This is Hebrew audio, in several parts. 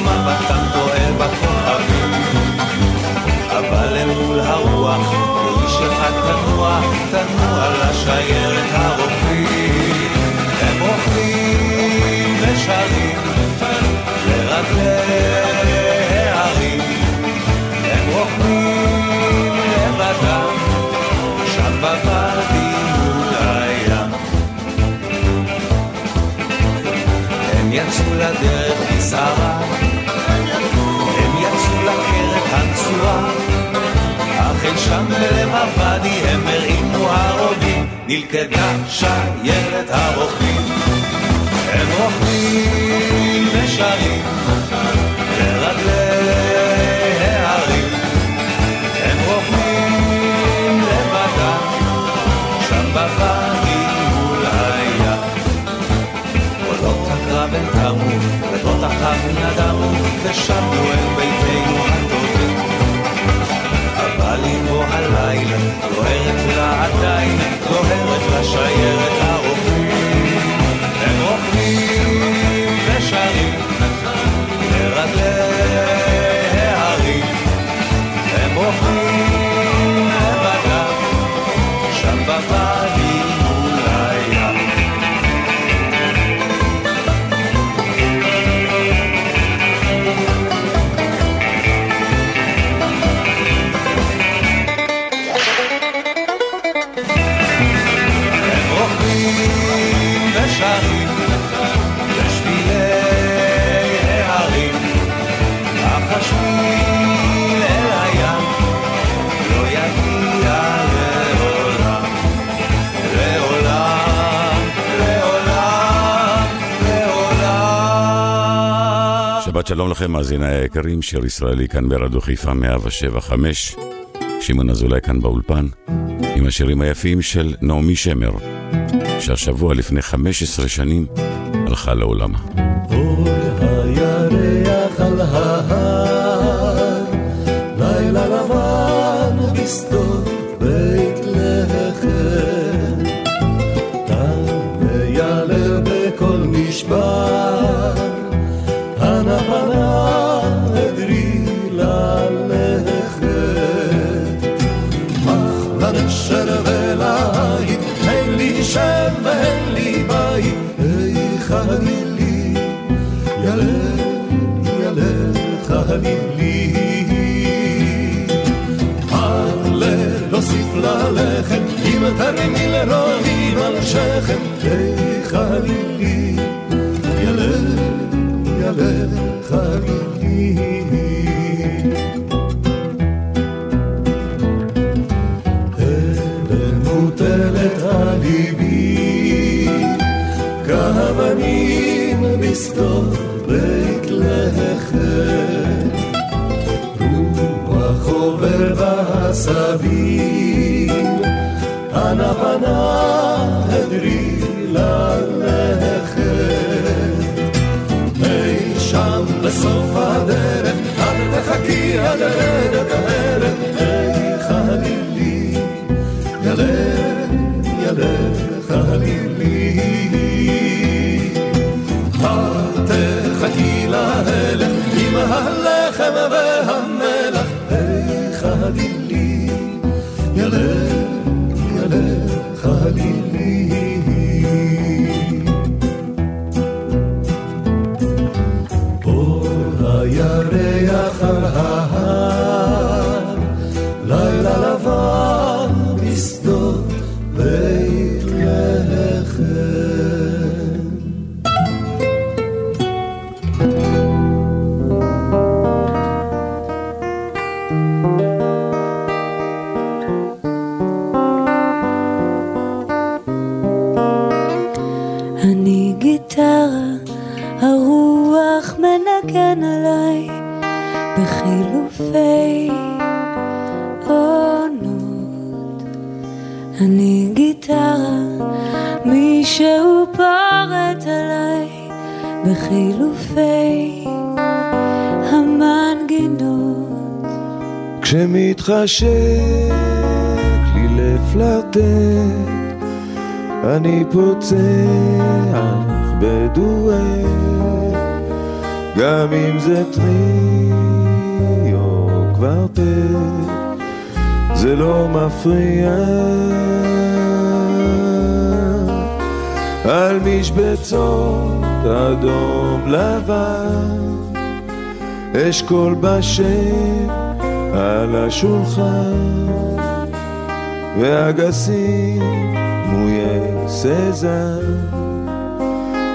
ומבטם טועה בכוכבים. אבל אל מול הרוח, כאיש אחד תנוע, תנוע לשיירת הרוכבים. הם רוכבים ושרים לרגלי יצאו לדרך בסערה, הם יצאו לקרת הנצורה, אך אי שם בלב הוואדי הם הרימו הרובים, נלכדה שיירת הרוכבים. הם רוכבים ושרים ושבנו אל ביתנו הטובים. אבל אימו הלילה, דוהרת לה עדיין, דוהרת לשיירת שלום לכם, מאזיני היקרים, שיר ישראלי כאן ברדיו חיפה 175. שמעון אזולאי כאן באולפן, עם השירים היפים של נעמי שמר, שהשבוע לפני 15 שנים הלכה לעולמה. אור תרימי לרועים על שכם, איכה אני לי, ילך, ילך אני לי. אבן מוטלת על ליבי, כאבנים בשדות בית לחם. רוח עובר בעשבים, אנה פנה הדרי ללכת. אי שם בסוף הדרך, את תחכי עד רדת הערב, איכה לי, ילך, ילך לי. ילך בחילופי עונות. אני גיטרה, מישהו פורט עליי בחילופי המנגינות. כשמתחשק לי לפלרטט, אני פוצח בדואט. גם אם זה טרי או קוורטט, זה לא מפריע. על משבצות אדום לבן, אשכול בשם על השולחן, ואגסים דמויי סזן,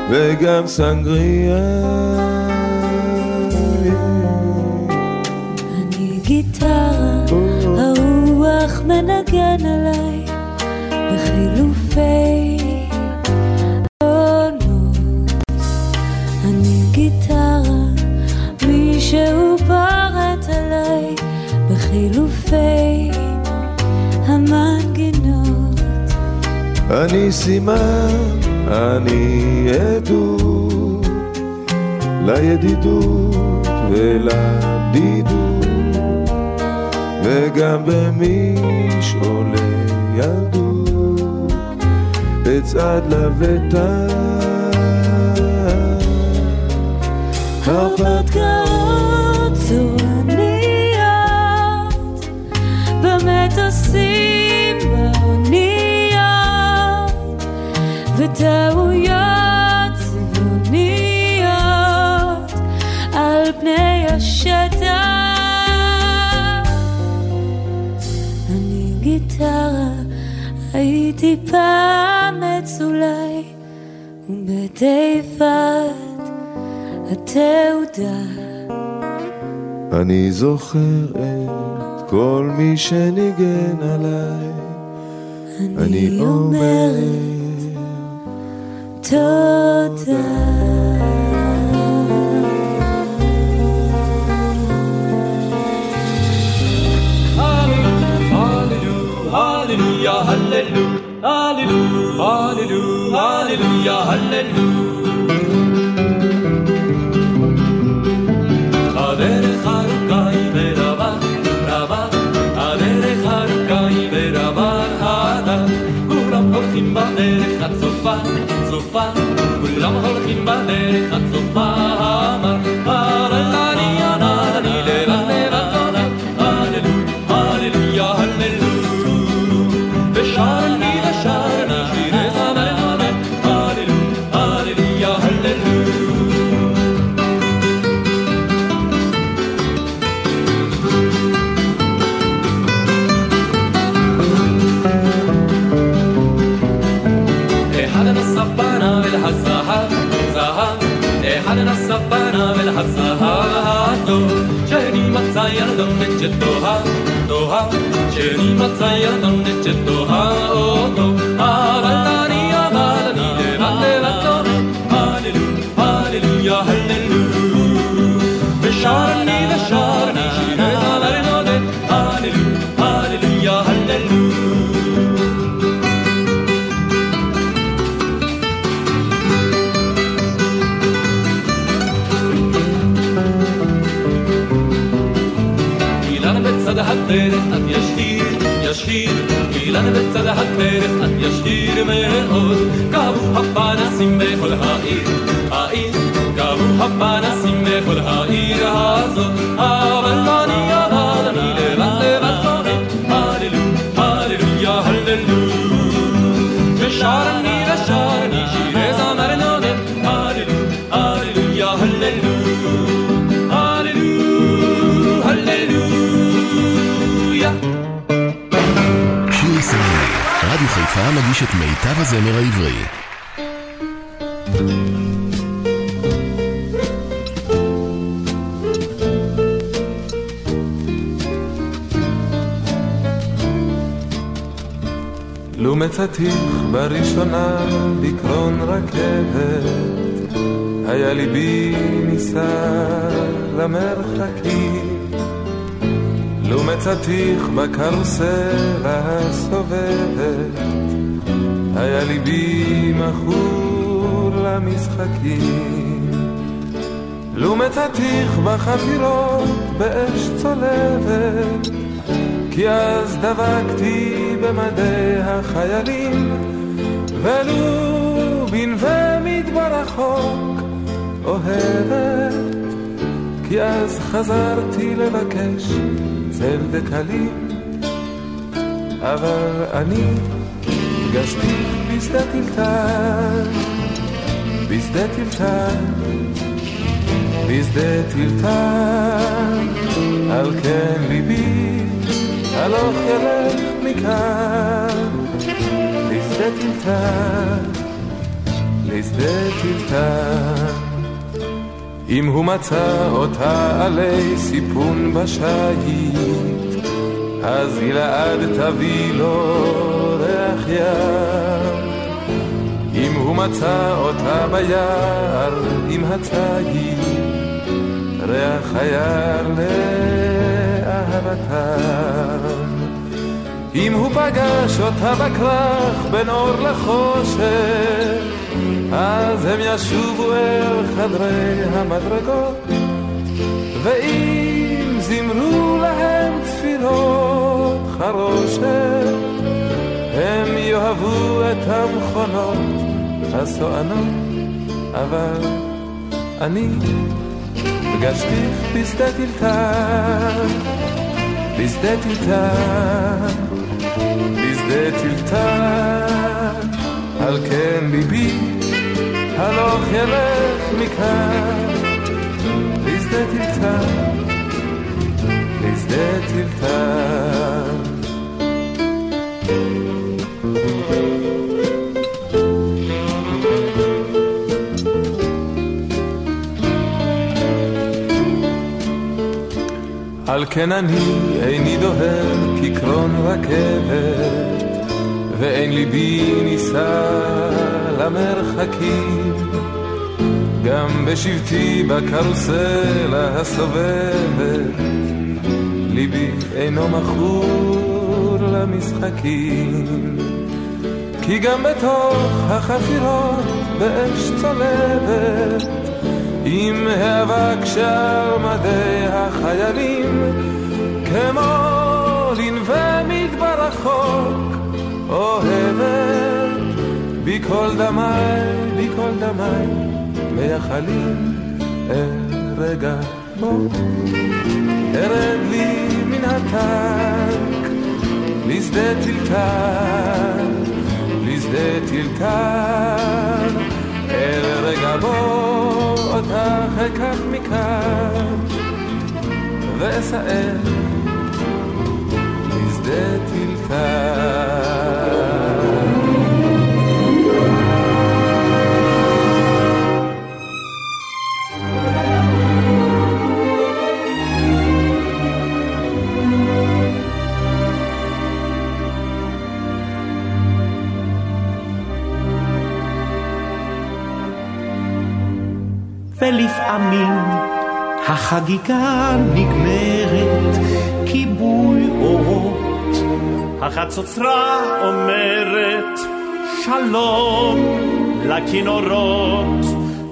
וגם סנגריה. מנגן עליי בחילופי עונות. אני גיטרה, מישהו פורט עליי בחילופי המנגינות. אני סימן, אני עדות לידידות ולבדידות. וגם במשעולי ילדות אצעד לבטה הרפתקאות צורניות במטוסים הייתי פעם עץ אולי, ובתיבת התעודה. אני זוכר את כל מי שניגן עליי, אני, אני אומרת תודה. Halleluja, Halleluja, Halleluja, Halleluja, Halleluja, Halleluja. הדרך ארוכה היא ורבה, רבה, הדרך ארוכה היא ורבה, הדה. כולם הולכים בדרך עד סופה, סופה, כולם הולכים בדרך עד סופה, אמר, הללה שני מצא ילדונת שתאהב אותו, אבל אני, אבל אני לבד לבד צורם, הללו, הללויה, אילן בצד הדרך את ישיר מאוד. קבעו הפנסים בכל העיר, העיר, קבעו הפנסים בכל העיר הזאת. אבל אני, אבל אני לבד לבד צורם, הללו, הללויה, הללו. ושרני ושרני שירי זמר נודד, חיפה מגיש את מיטב הזמר העברי. לו מצאתיך בראשונה בקרון רכבת, היה ליבי נישא למרחקים. לו מצאתיך בקרוסלה הסובבת, היה ליבי מכור למשחקים. לו מצאתיך בחפירות באש צולבת, כי אז דבקתי במדי החיילים, ולו בנווה מדבר רחוק אוהבת, כי אז חזרתי לבקש צל דקלים, אבל אני פגשתי בשדה טלטל, בשדה טלטל, בשדה טלטל, על כן ליבי הלוך ילך מכאן, לשדה טלטל, לשדה טלטל. אם הוא מצא אותה עלי סיפון בשייט, אז גלעד תביא לו ים. אם הוא מצא אותה ביער עם הציד, ריח היער לאהבתם. אם הוא פגש אותה בכרך בין אור לחושך, אז הם ישובו אל חדרי המדרגות, ואם זימרו להם תפילות חרושת, הם יאהבו את המכונות. הסוענות, אבל אני פגשתיך בשדה טלטל, בשדה טלטל, בשדה טלטל, על כן ליבי הלוך ילך מכאן, לשדה טלטל, לשדה טלטל. כן אני איני דוהר כקרון רכבת, ואין ליבי נישא למרחקים. גם בשבטי בקרוסלה הסובבת, ליבי אינו מכור למשחקים. כי גם בתוך החפירות באש צולבת, עם האבק שער מדי החיילים, כמו לנווה מדבר רחוק, אוהבת, בי כל דמי, בי כל דמי, מייחלים אל רגע בו. ארד לי מן הטנק, לשדה טלטל, לשדה טלטל, אל רגע בו. אותך אקח מכאן ואסער טלטל. ולפעמים החגיגה נגמרת, כיבוי אורות. החצוצרה אומרת שלום לכינורות,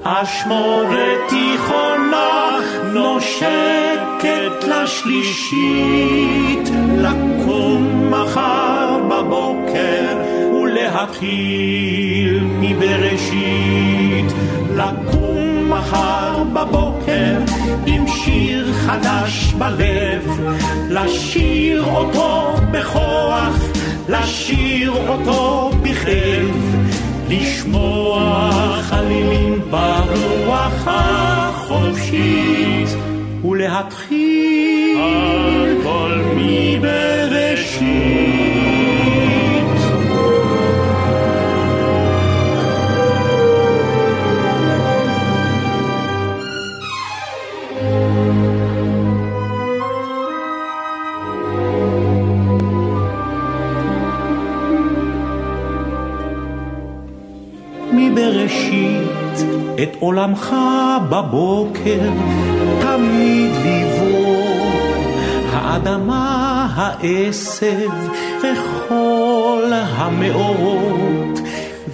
אשמורת תיכונה נושקת לשלישית, לקום מחר בבוקר ולהתחיל מבראשית, לקום מחר בבוקר עם שיר חדש בלב, לשיר אותו בכוח, לשיר אותו בכאב, לשמוע חלילים ברוח החופשית, ולהתחיל הכל מבראשית. את עולמך בבוקר תמיד לבוא. האדמה, העשב וכל המאורות,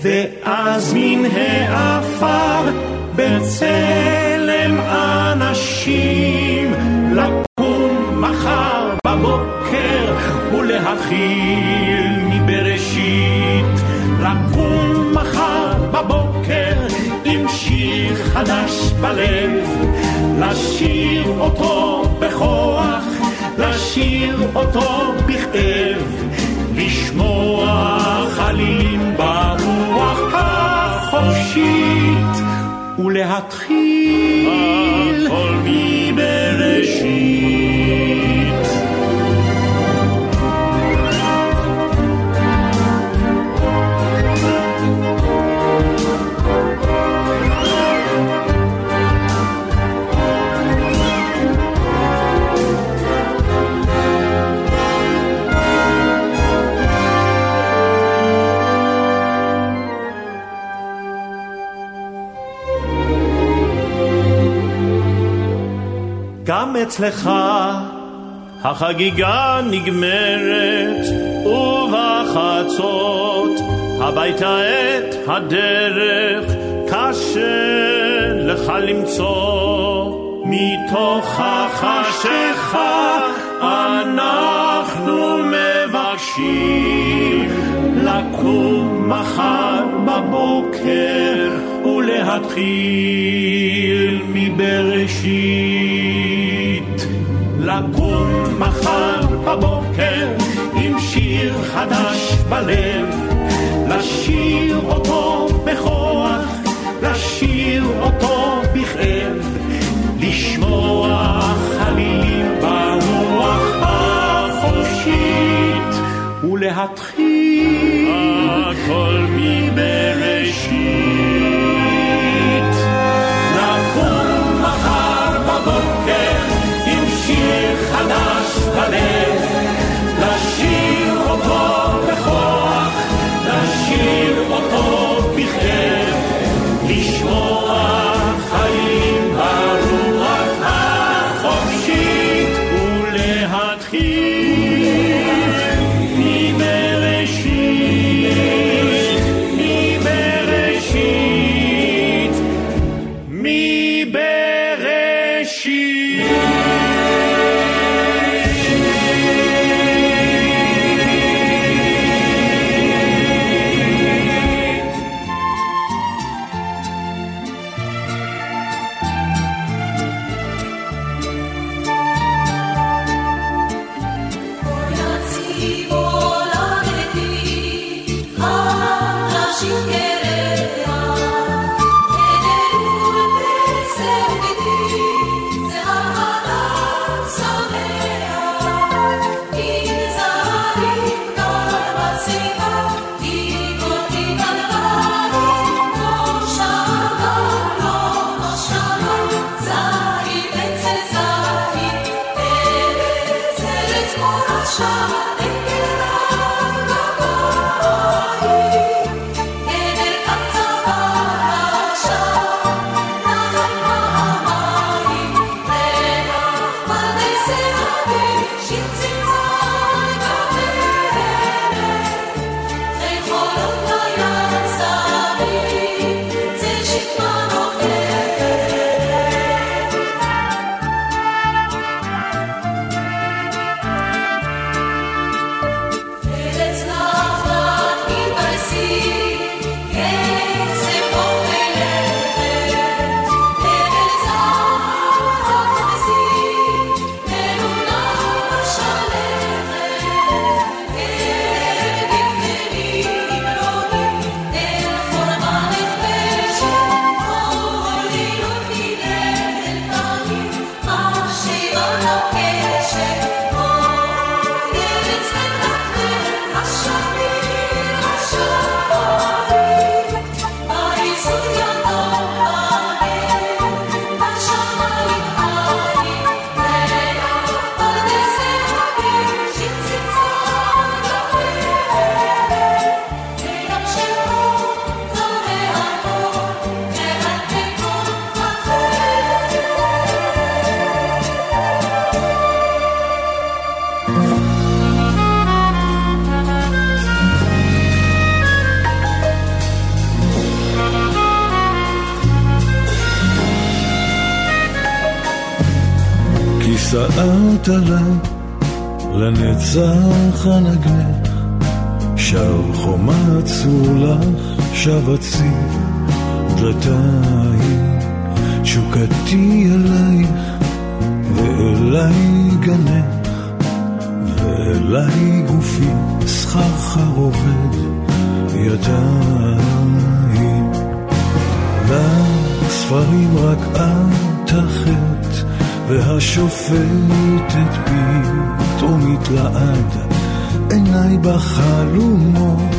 ואז מן העפר בצלם אנשים לקום מחר בבוקר ולהתחיל מבראשית לקום מחר בבוקר חדש בלב לשיר אותו בכוח לשיר אותו בכאב לשמוע חלילים ברוח החופשית ולהתחיל הכל אצלך החגיגה נגמרת, ובחצות הביתה את הדרך קשה לך למצוא. מתוך החשיכה אנחנו מבקשים לקום מחר בבוקר ולהתחיל מבראשית. לקום מחר בבוקר עם שיר חדש בלב, לשיר אותו בכוח, לשיר אותו בכאב, לשמוע חלילים ברוח החופשית, ולהתחיל הכל מבראשית. עליי, לנצח הנגנך, שב חומה עצור לך, שב אציב דלתיים, תשוקתי אלייך, ואליי גנך, ואליי גופי סחרחר עובד ידיים. לספרים רק את החטא והשופטת פתאומית לעד עיניי בחלומות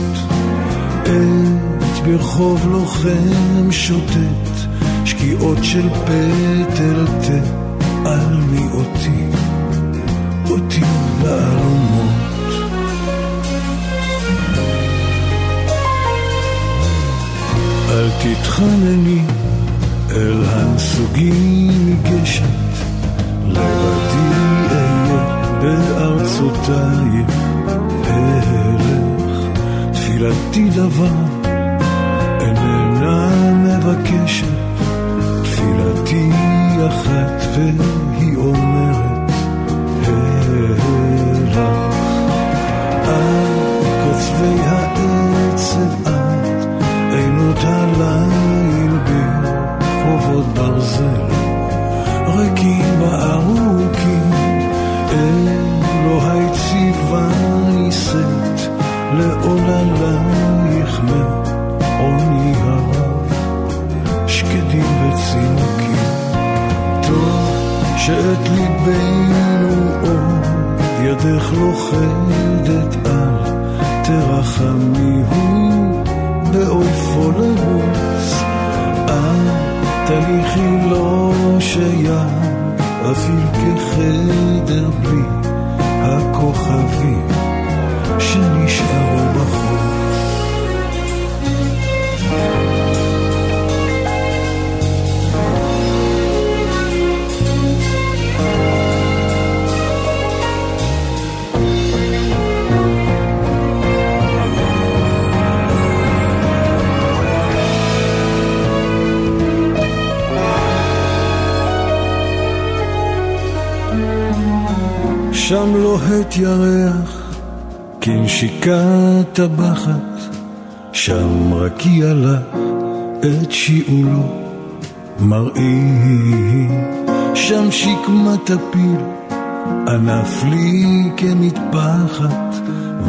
עת ברחוב לוחם שוטט שקיעות של פטל תה על מי אותי אותי לאלומות אל תתחנני אל הנסוגים מגשם אהיה בארצותיי אלך תפילתי דבר איננה מבקשת תפילתי אחת והיא לוהט ירח, כנשיקת טבחת, שם רקיע לך את שיעולו מראים, שם שקמת הפיל, ענף לי כמטפחת,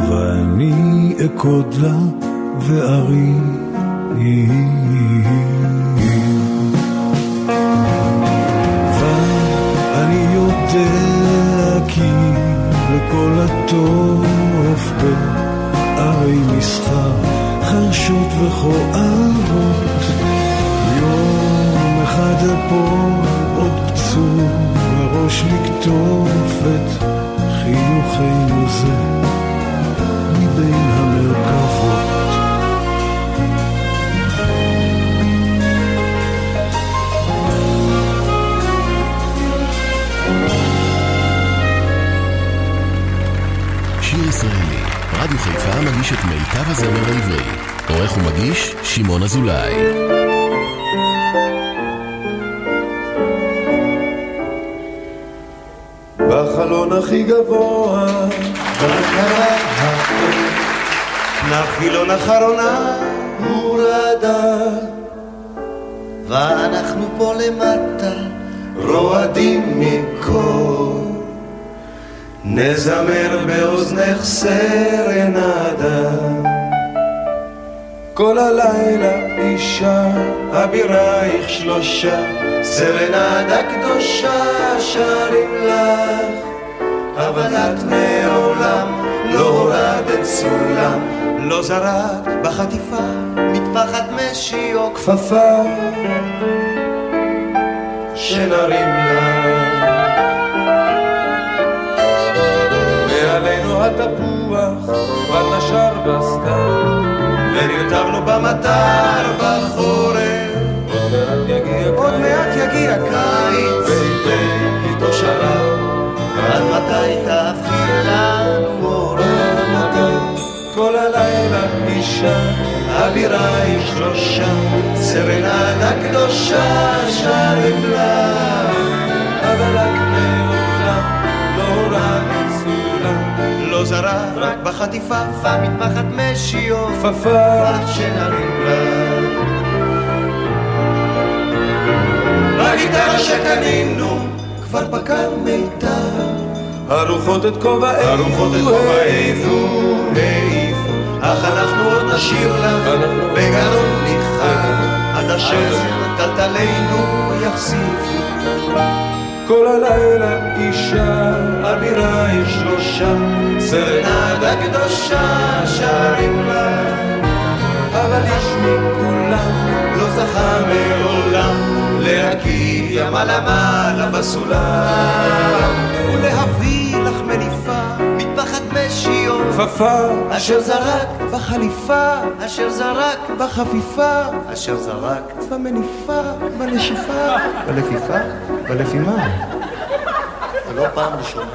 ואני אקוד לה וארים. ואני יודע כי לכל הטוב בערי מסחר חרשות וכואבות יום שמעון אזולאי. בחלון הכי גבוה, בקרה נפילון אחרונה הורדה, ואנחנו פה למטה רועדים מקור. נזמר באוזנך סרנדה. כל הלילה אישה, אבירייך שלושה, סרנדה קדושה שרים לך, אבל את מעולם לא הורדת סולם, לא זרקת בחטיפה מטפחת משי או כפפה, שנרים לך. ונרטבנו במטר בחורף. עוד מעט יגיע קיץ וייתן איתו שרב, עד מתי תהפכי לנו אור כל הלילה אישה, אבירה עם שלושה סרנדה קדושה שרים לך אבל רק בחטיפה, פה מטפחת משיות, כפפה שנרים לה. בגיטרה שקנינו, כבר פקד מיתר, הרוחות את כובענו, הרוחות את כובענו העיפו, אך אנחנו עוד נשאיר לה, בגרון ניחר, עד אשר טלטלינו יחשיפו. כל הלילה אישה, אבירה יש לו שם, סרנדה קדושה שרים לה, אבל איש מכולם לא זכה מעולם להגיע מעלה מעלה בסולם, ולהביא משיות, כפפה אשר זרק בחליפה, אשר זרק בחפיפה, אשר זרק במניפה, בנשיפה, בלפיפה, בלפימה. זה לא פעם ראשונה.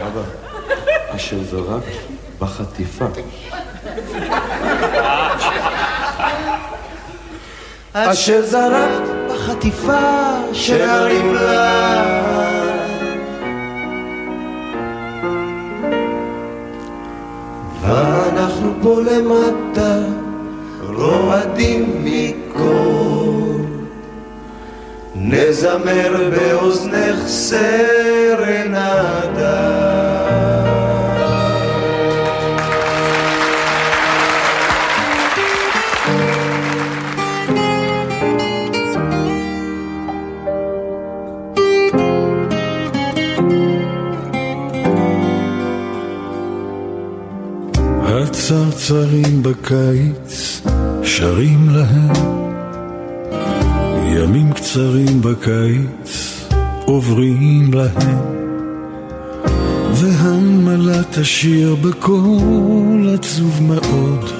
אבא, אשר זרק בחטיפה. אשר זרק בחטיפה שנרים לה. ואנחנו פה למטה רועדים מכל. נזמר באוזנך סרנדה הצרצרים בקיץ שרים להם. ימים קצרים בקיץ עוברים להם. והנמלה תשיר בקול עצוב מאוד.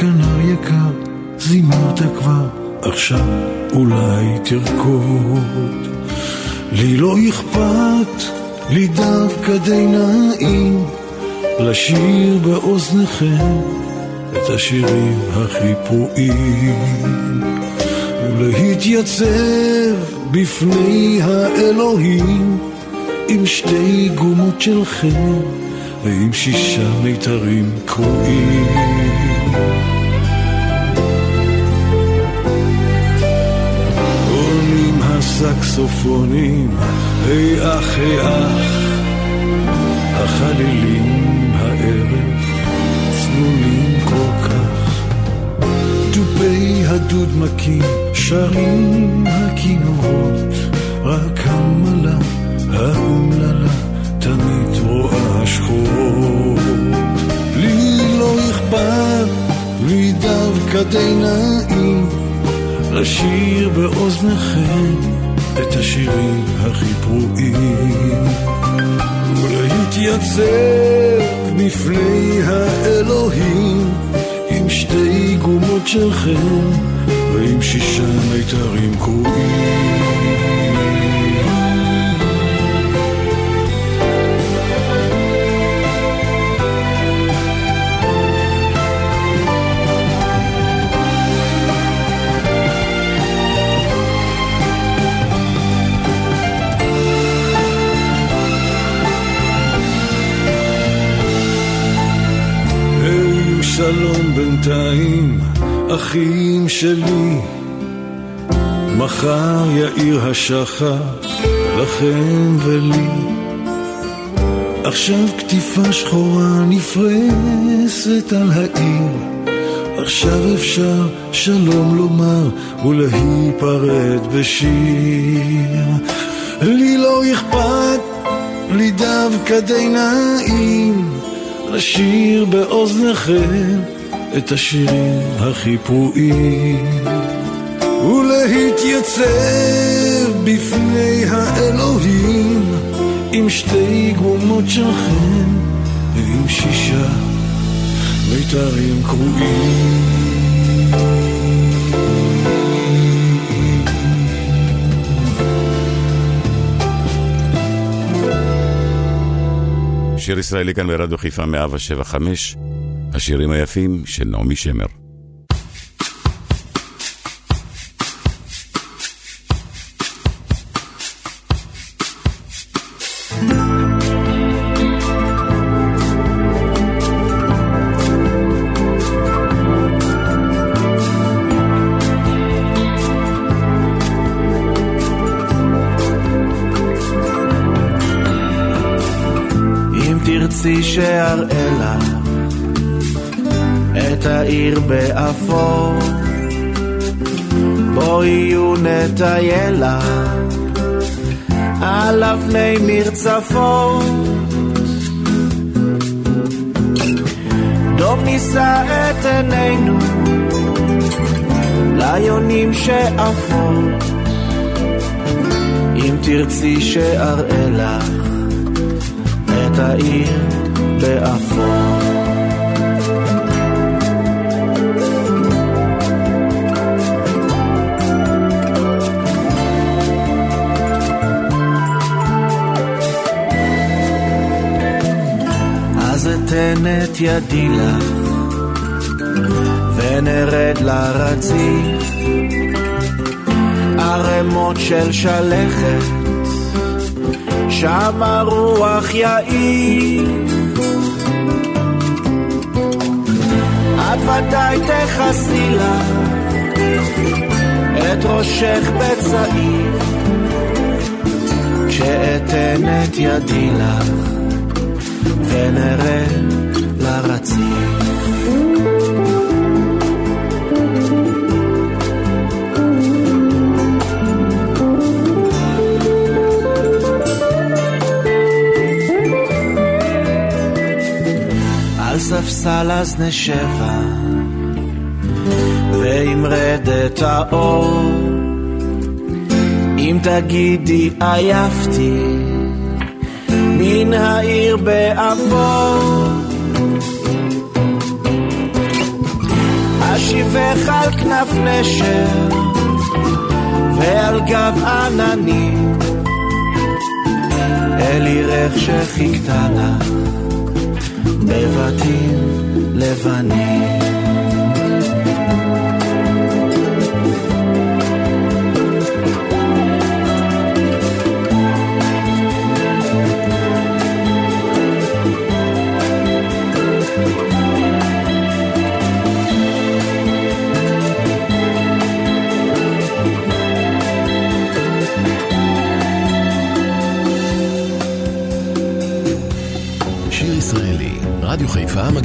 כנר יקר זימרת כבר עכשיו אולי תרקוד. לי לא אכפת לי דווקא די נעים לשיר באוזניכם את השירים הכי פרועים ולהתייצב בפני האלוהים עם שתי גומות שלכם ועם שישה מיתרים קרועים. עולים הסקסופונים, היי אח, אח החלילים דובי הדוד מכים שרים הכינורות רק המלה האומללה תמיד רואה שחורות. לי לא אכפת לי דווקא די נעים לשיר באוזניכם את השירים הכי פרועים. ולהתייצב בפני האלוהים שתי גומות שלכם ועם שישה מיתרים קרועים שלום בינתיים, אחים שלי, מחר יאיר השחר לכם ולי. עכשיו כתיפה שחורה נפרסת על העיר, עכשיו אפשר שלום לומר ולהיפרד בשיר. לי לא אכפת, לי דווקא די נעים. לשיר באוזניכם את השירים הכי פרועים. ולהתייצב בפני האלוהים עם שתי גומות שלכם ועם שישה מיתרים קרועים שיר ישראלי כאן ברדיו חיפה 175, השירים היפים של נעמי שמר. ונטייל לך על אבני מרצפות. דום נישא את עינינו ליונים שעפו אם תרצי שאראה לך את העיר באפור אתן את ידי לך ונרד לרציף ערימות של שלכת שם הרוח יעיף. את ודאי תכסי לך את ראשך בצעיף כשאתן את ידי לך ונרד לרציף על ספסל אז נשבע ועם רדת האור אם תגידי עייפתי מן העיר באפור אשיבך על כנף נשר ועל גב עננים. אל עירך שחיכתה לך בבתים לבנים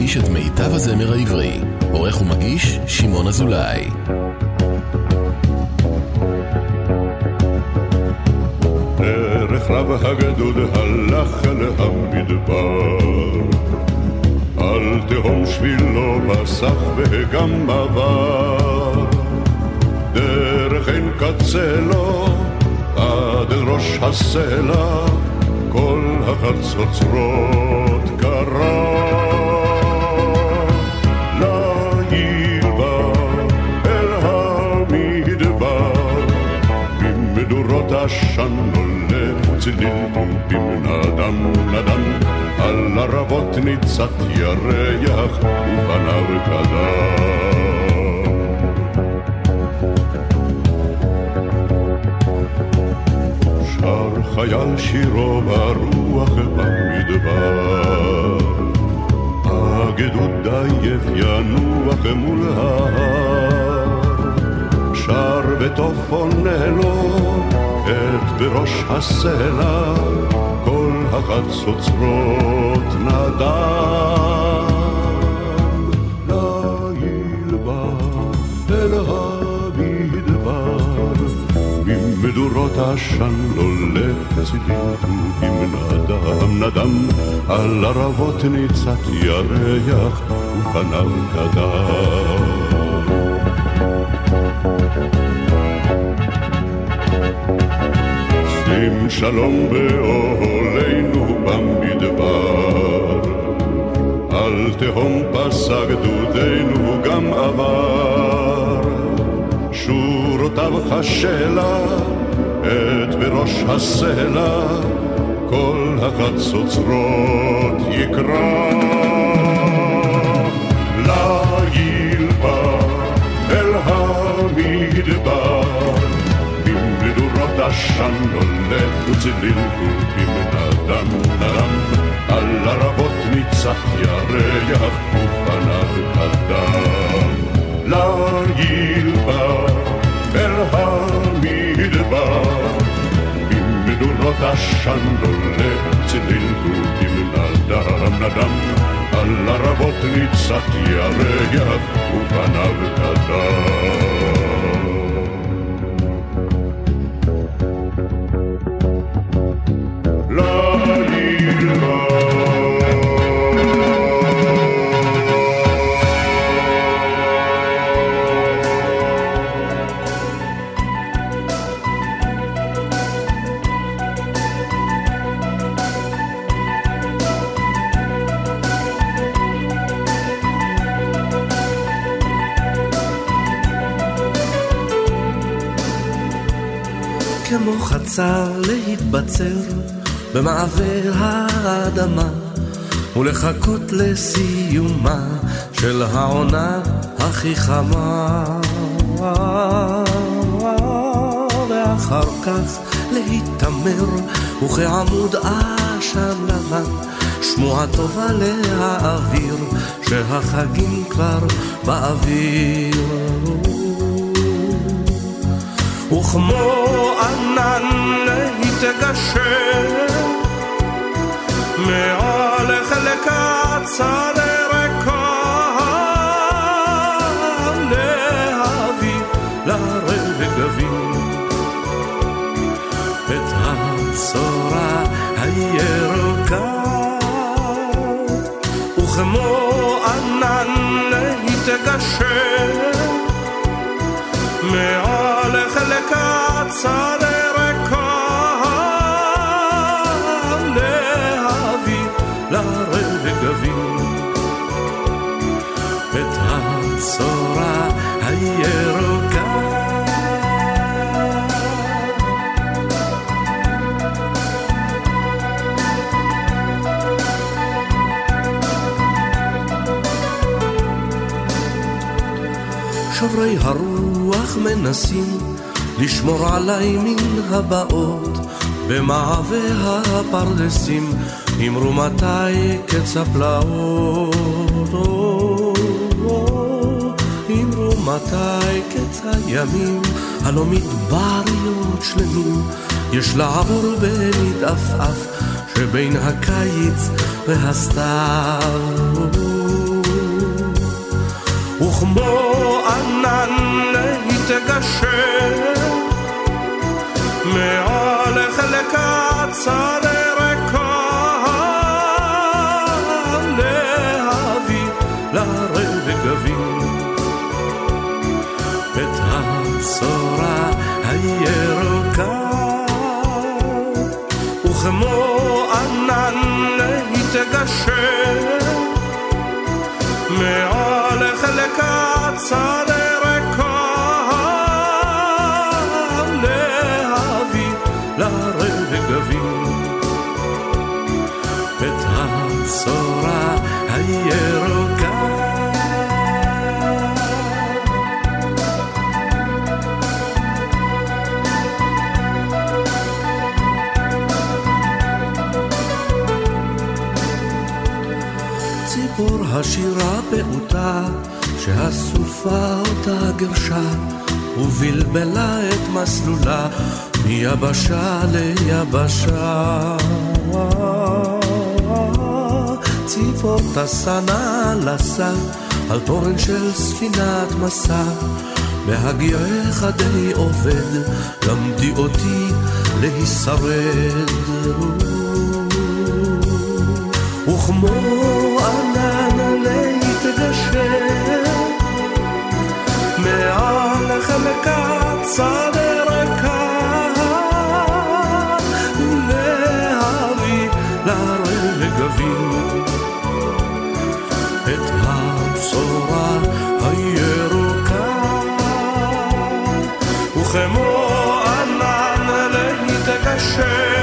חיפה מגיש את מיטב הזמר העברי. עורך ומגיש, שמעון אזולאי. דרך רב הגדוד הלך אל המדבר על תהום שבילו פסח וגם עבר דרך אין קצה לו עד אל ראש הסלע כל החצוצרות קרה עשן עולה צליל טומטים נדם נדם על ערבות ניצת ירח ופניו קדם שר חייל שירו ברוח במדבר. הגדוד עייף ינוח מול ההר. שר וטוב עונה את בראש הסלע כל החצוצרות נדם ליל בא אל המדבר ממדורות עשן עולה צליל טובים נדם נדם על ערבות ניצת ירח ופניו קדם שים שלום באוהלינו במדבר. על תהום פסע גדודנו גם עבר. שורותיו חשלה את בראש הסלע כל החצוצרות יקרא. ליל אל המדבר עשן הולך וצליל טובים נדם נדם על ערבות ניצח ירח ופניו קדם ליל בא אל המדבר במדורות עשן הולך צליל טובים נדם נדם נדם, על ערבות ניצת ירח, ופניו קדם. במעבר האדמה ולחכות לסיומה של העונה הכי חמה. ואחר כך להתעמר וכעמוד עשן לבן שמועה טובה להעביר שהחגים כבר באוויר. וכמו ענן להתגשר מעל חלקת ריקה להביא לרגבים את הצורה הירוקה. וכמו ענן להתגשר מעל חלקת שוברי הרוח מנסים לשמור עליי מן הבאות במעווה הפרדסים. אמרו מתי קץ הפלאות אמרו מתי קץ הימים? הלא מדבריות שלמים יש לעבור במתעפעף שבין הקיץ והסתיו. וכמו ענן להתגשר מעל חלקת שדה השירה פעוטה שהסופה אותה גרשה ובלבלה את מסלולה מיבשה ליבשה. ציפור טסה נא לסה על תורן של ספינת מסע בהגיעך די עובד, למדי אותי להישרד. וכמו ענן להתגשר מעל חלקת שדה ריקה ולהביא לרגבים את הבשורה הירוקה. וכמו ענן להתגשר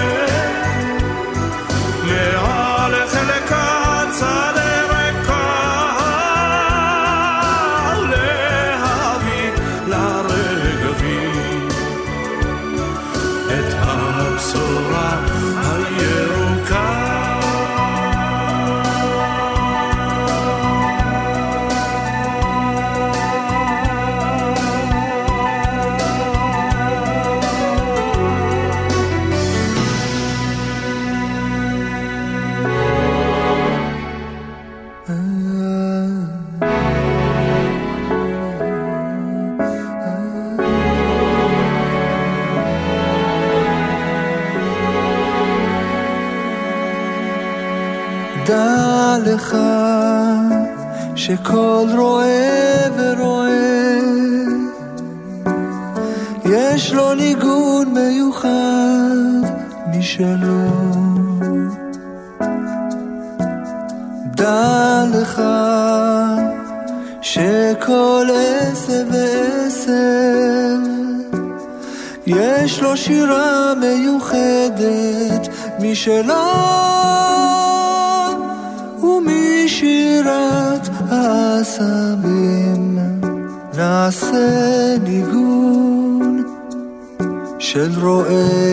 משלו ומשירת העשבים נעשה ניגון של רועה.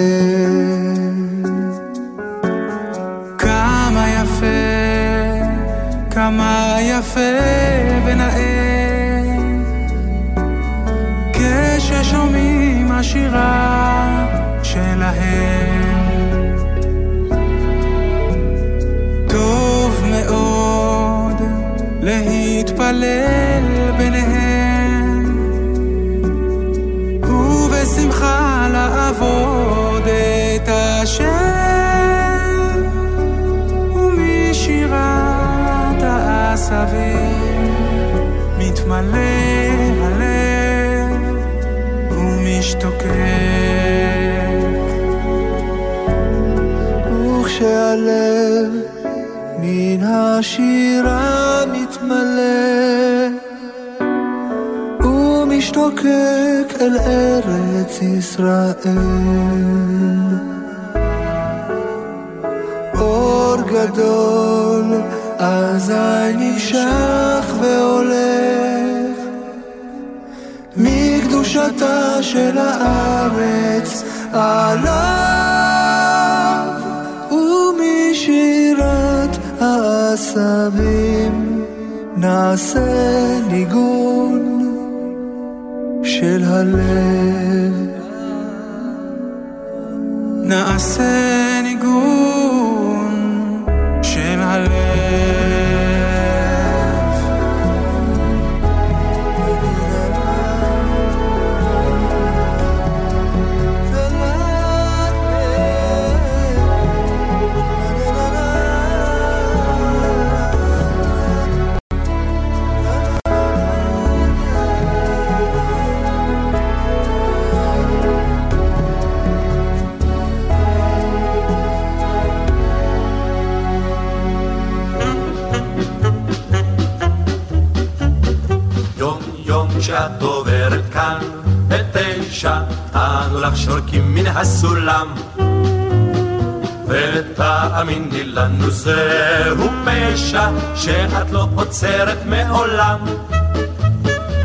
לעבוד את השם, ומשירת העשבים מתמלא הלב ומשתוקק. וכשהלב מן השירה מתמלא ומשתוקק אל ארץ ישראל. אור גדול אזי נמשך והולך מקדושתה של הארץ עליו ומשירת העשבים נעשה ניגון של הלב. נעשה ניגון כשאת עוברת כאן בתשע, אנו לך שורקים מן הסולם. ותאמיני לנו זהו פשע שאת לא עוצרת מעולם.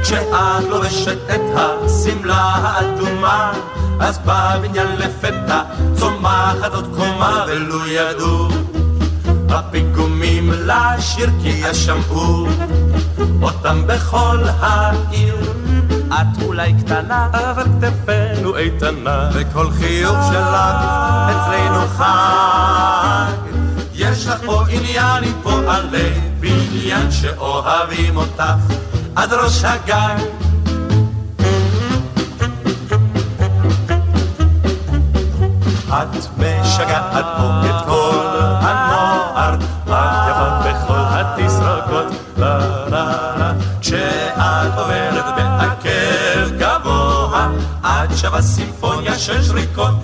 כשאת לובשת את השמלה האדומה, אז בבניין לפתע צומחת עוד קומה ולו ידעו הפיגומים לשיר כי ישמעו אותם בכל העיר. את אולי קטנה, אבל כתפינו איתנה, וכל חיוך שלך אצלנו חג. יש לך פה עניין עם פועלי בניין שאוהבים אותך עד ראש הגג. את משגעת פה את כל לה לה לה. כשאת עוברת בעקב גבוה, את שווה סימפוניה של שריקות.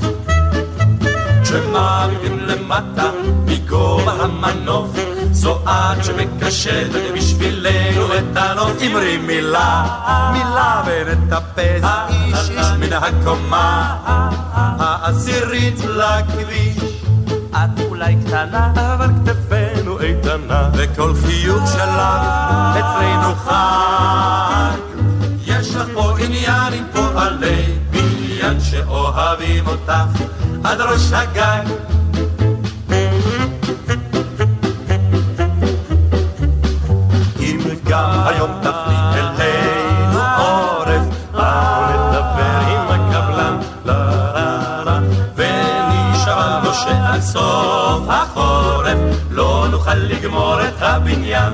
כשמרימים למטה מגובה המנוף, זו את שמקשטת בשבילנו את הנוף. אמרי מילה, מילה ונטפס איש איש מן הקומה העשירית לכביש. את אולי קטנה, אבל כתפינו איתנה, וכל חיוך שלך אצלנו חג. יש לך פה עניין עם פועלי בניין שאוהבים אותך עד ראש הגג. לגמור את הבניין.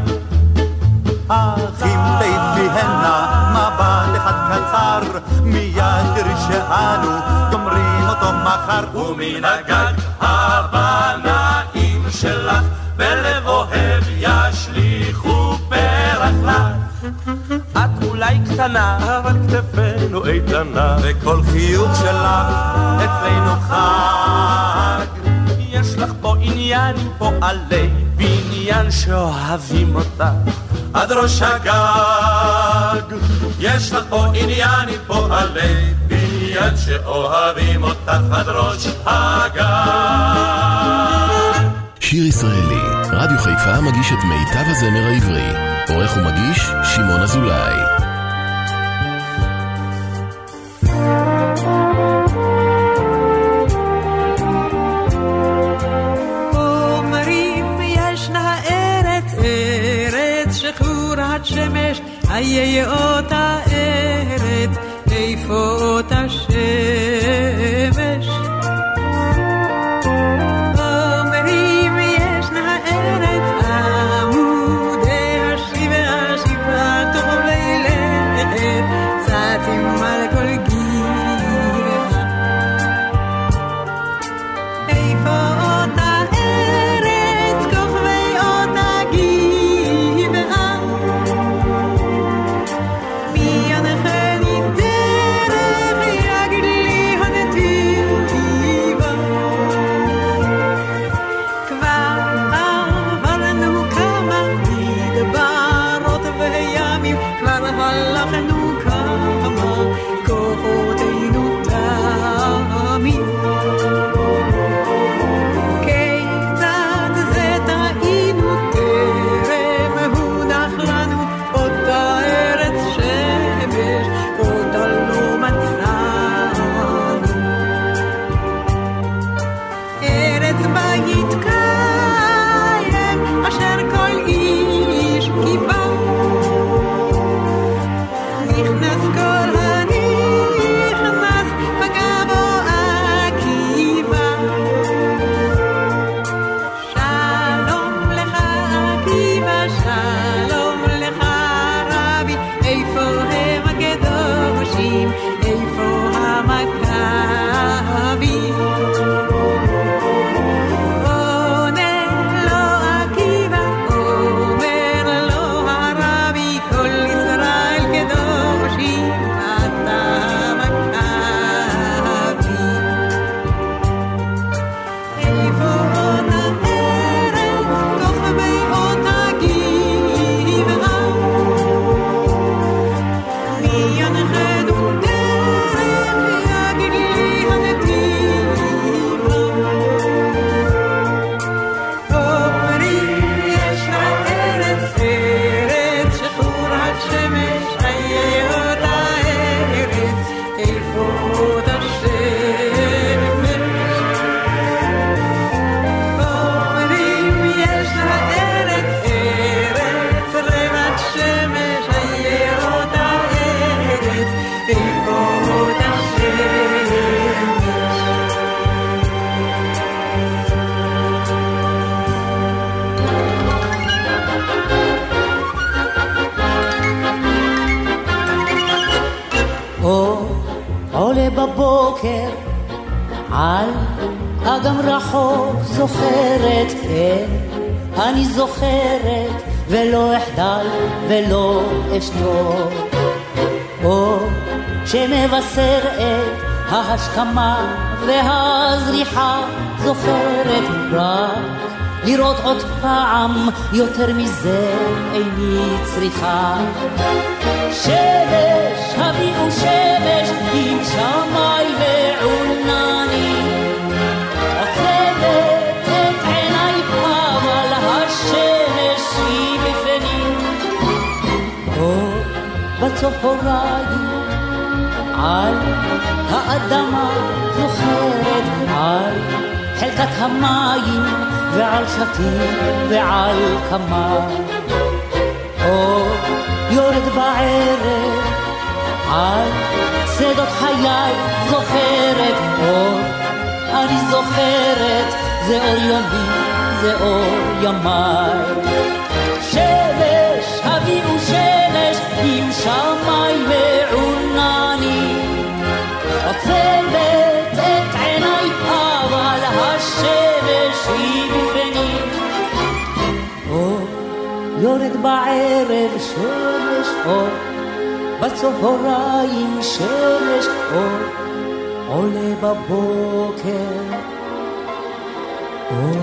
אחים ליפיהנה, מבט אחד קצר, מיד תראי שאנו גומרים אותו מחר. ומן הגג הבנאים שלך בלב אוהב ישליכו פרח לך. את אולי קטנה, אבל כתפינו איתנה, וכל חיוך שלך אצלנו חג. לך פה עניין עם פועלי בניין שאוהבים אותך עד ראש הגג. יש לך פה עניין עם פועלי בניין שאוהבים אותך עד ראש הגג. שיר ישראלי, רדיו חיפה מגיש את מיטב הזמר העברי. עורך ומגיש, שמעון אזולאי. איה אותה ארץ, איפה אותה שמש? בבוקר על אגם רחוק זוכרת, כן, אני זוכרת ולא אחדל ולא אשתוק. אור שמבשר את ההשכמה והזריחה זוכרת רק לראות עוד פעם יותר מזה איני צריכה. שמש, הביאו שמש עם שמאי ועונני. עוצמת את עיניי אבל השמש היא בפנים. אור בצהריים על האדמה זוכרת על חלקת המים ועל שתים ועל כמה. אור יורד בערב על שדות חיי זוכרת אור, אני זוכרת, זה אור יומי, זה אור ימיי. שמש, הביאו שמש עם שמאי ועונני. עוצמת יורד בערב שמש אור, בצהריים שמש אור, עולה בבוקר. ציפורים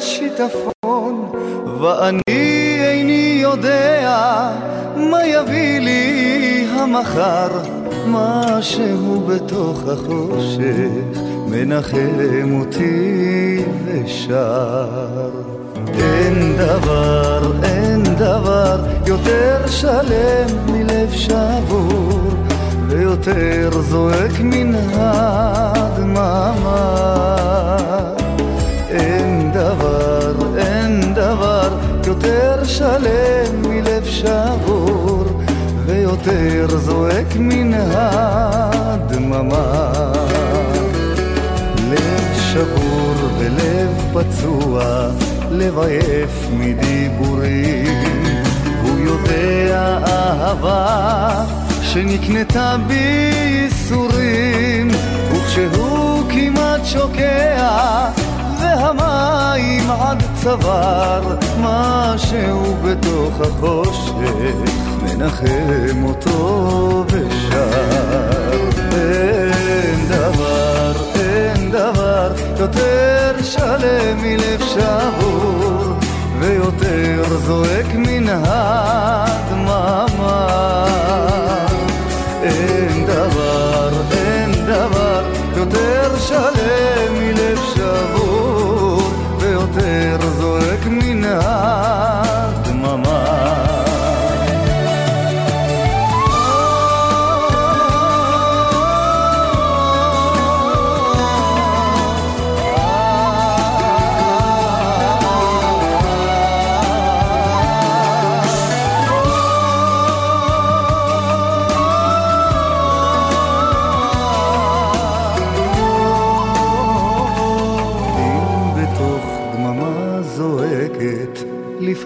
שיטפון, ואני איני יודע מה יביא לי המחר, משהו בתוך החושך מנחם אותי ושר. אין דבר, אין דבר יותר שלם מלב שבור ויותר זועק מן הדממה אין דבר, אין דבר יותר שלם מלב שבור ויותר זועק מן הדממה לב שבור ולב פצוע, לב עייף מדיבורים. הוא יודע אהבה שנקנתה בייסורים, וכשהוא כמעט שוקע והמים עד צבר משהו בתוך החושך, מנחם אותו ושר. אין דבר, אין דבר יותר שלם מלב שבור, ויותר זועק מן הדממה.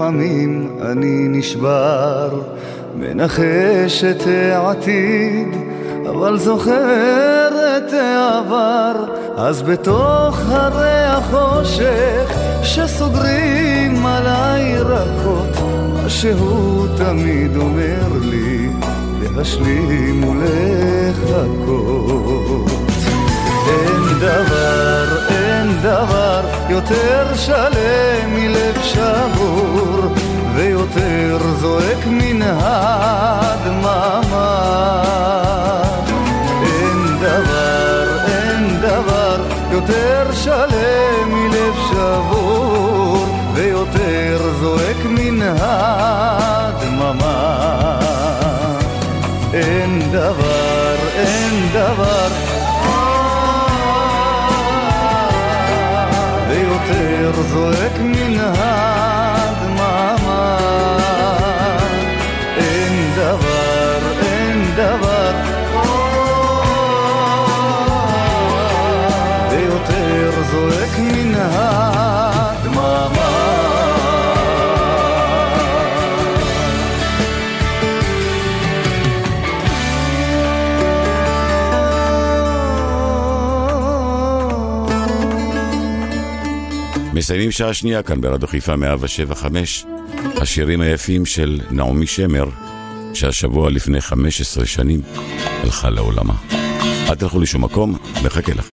לפעמים אני נשבר, מנחש את העתיד, אבל זוכר את העבר, אז בתוך הרי החושך, שסוגרים עליי רכות, מה שהוא תמיד אומר לי, להשלים ולחכות. אין דבר, אין דבר יותר שלם מלב שבור ויותר זועק מן הדממה. אין דבר, אין דבר יותר שלם מלב שבור ויותר זועק מן הדממה. אין דבר, אין דבר זועק מן מסיימים שעה שנייה כאן ברדיו חיפה 175, השירים היפים של נעמי שמר, שהשבוע לפני 15 שנים הלכה לעולמה. אל תלכו לשום מקום, מחכה לך.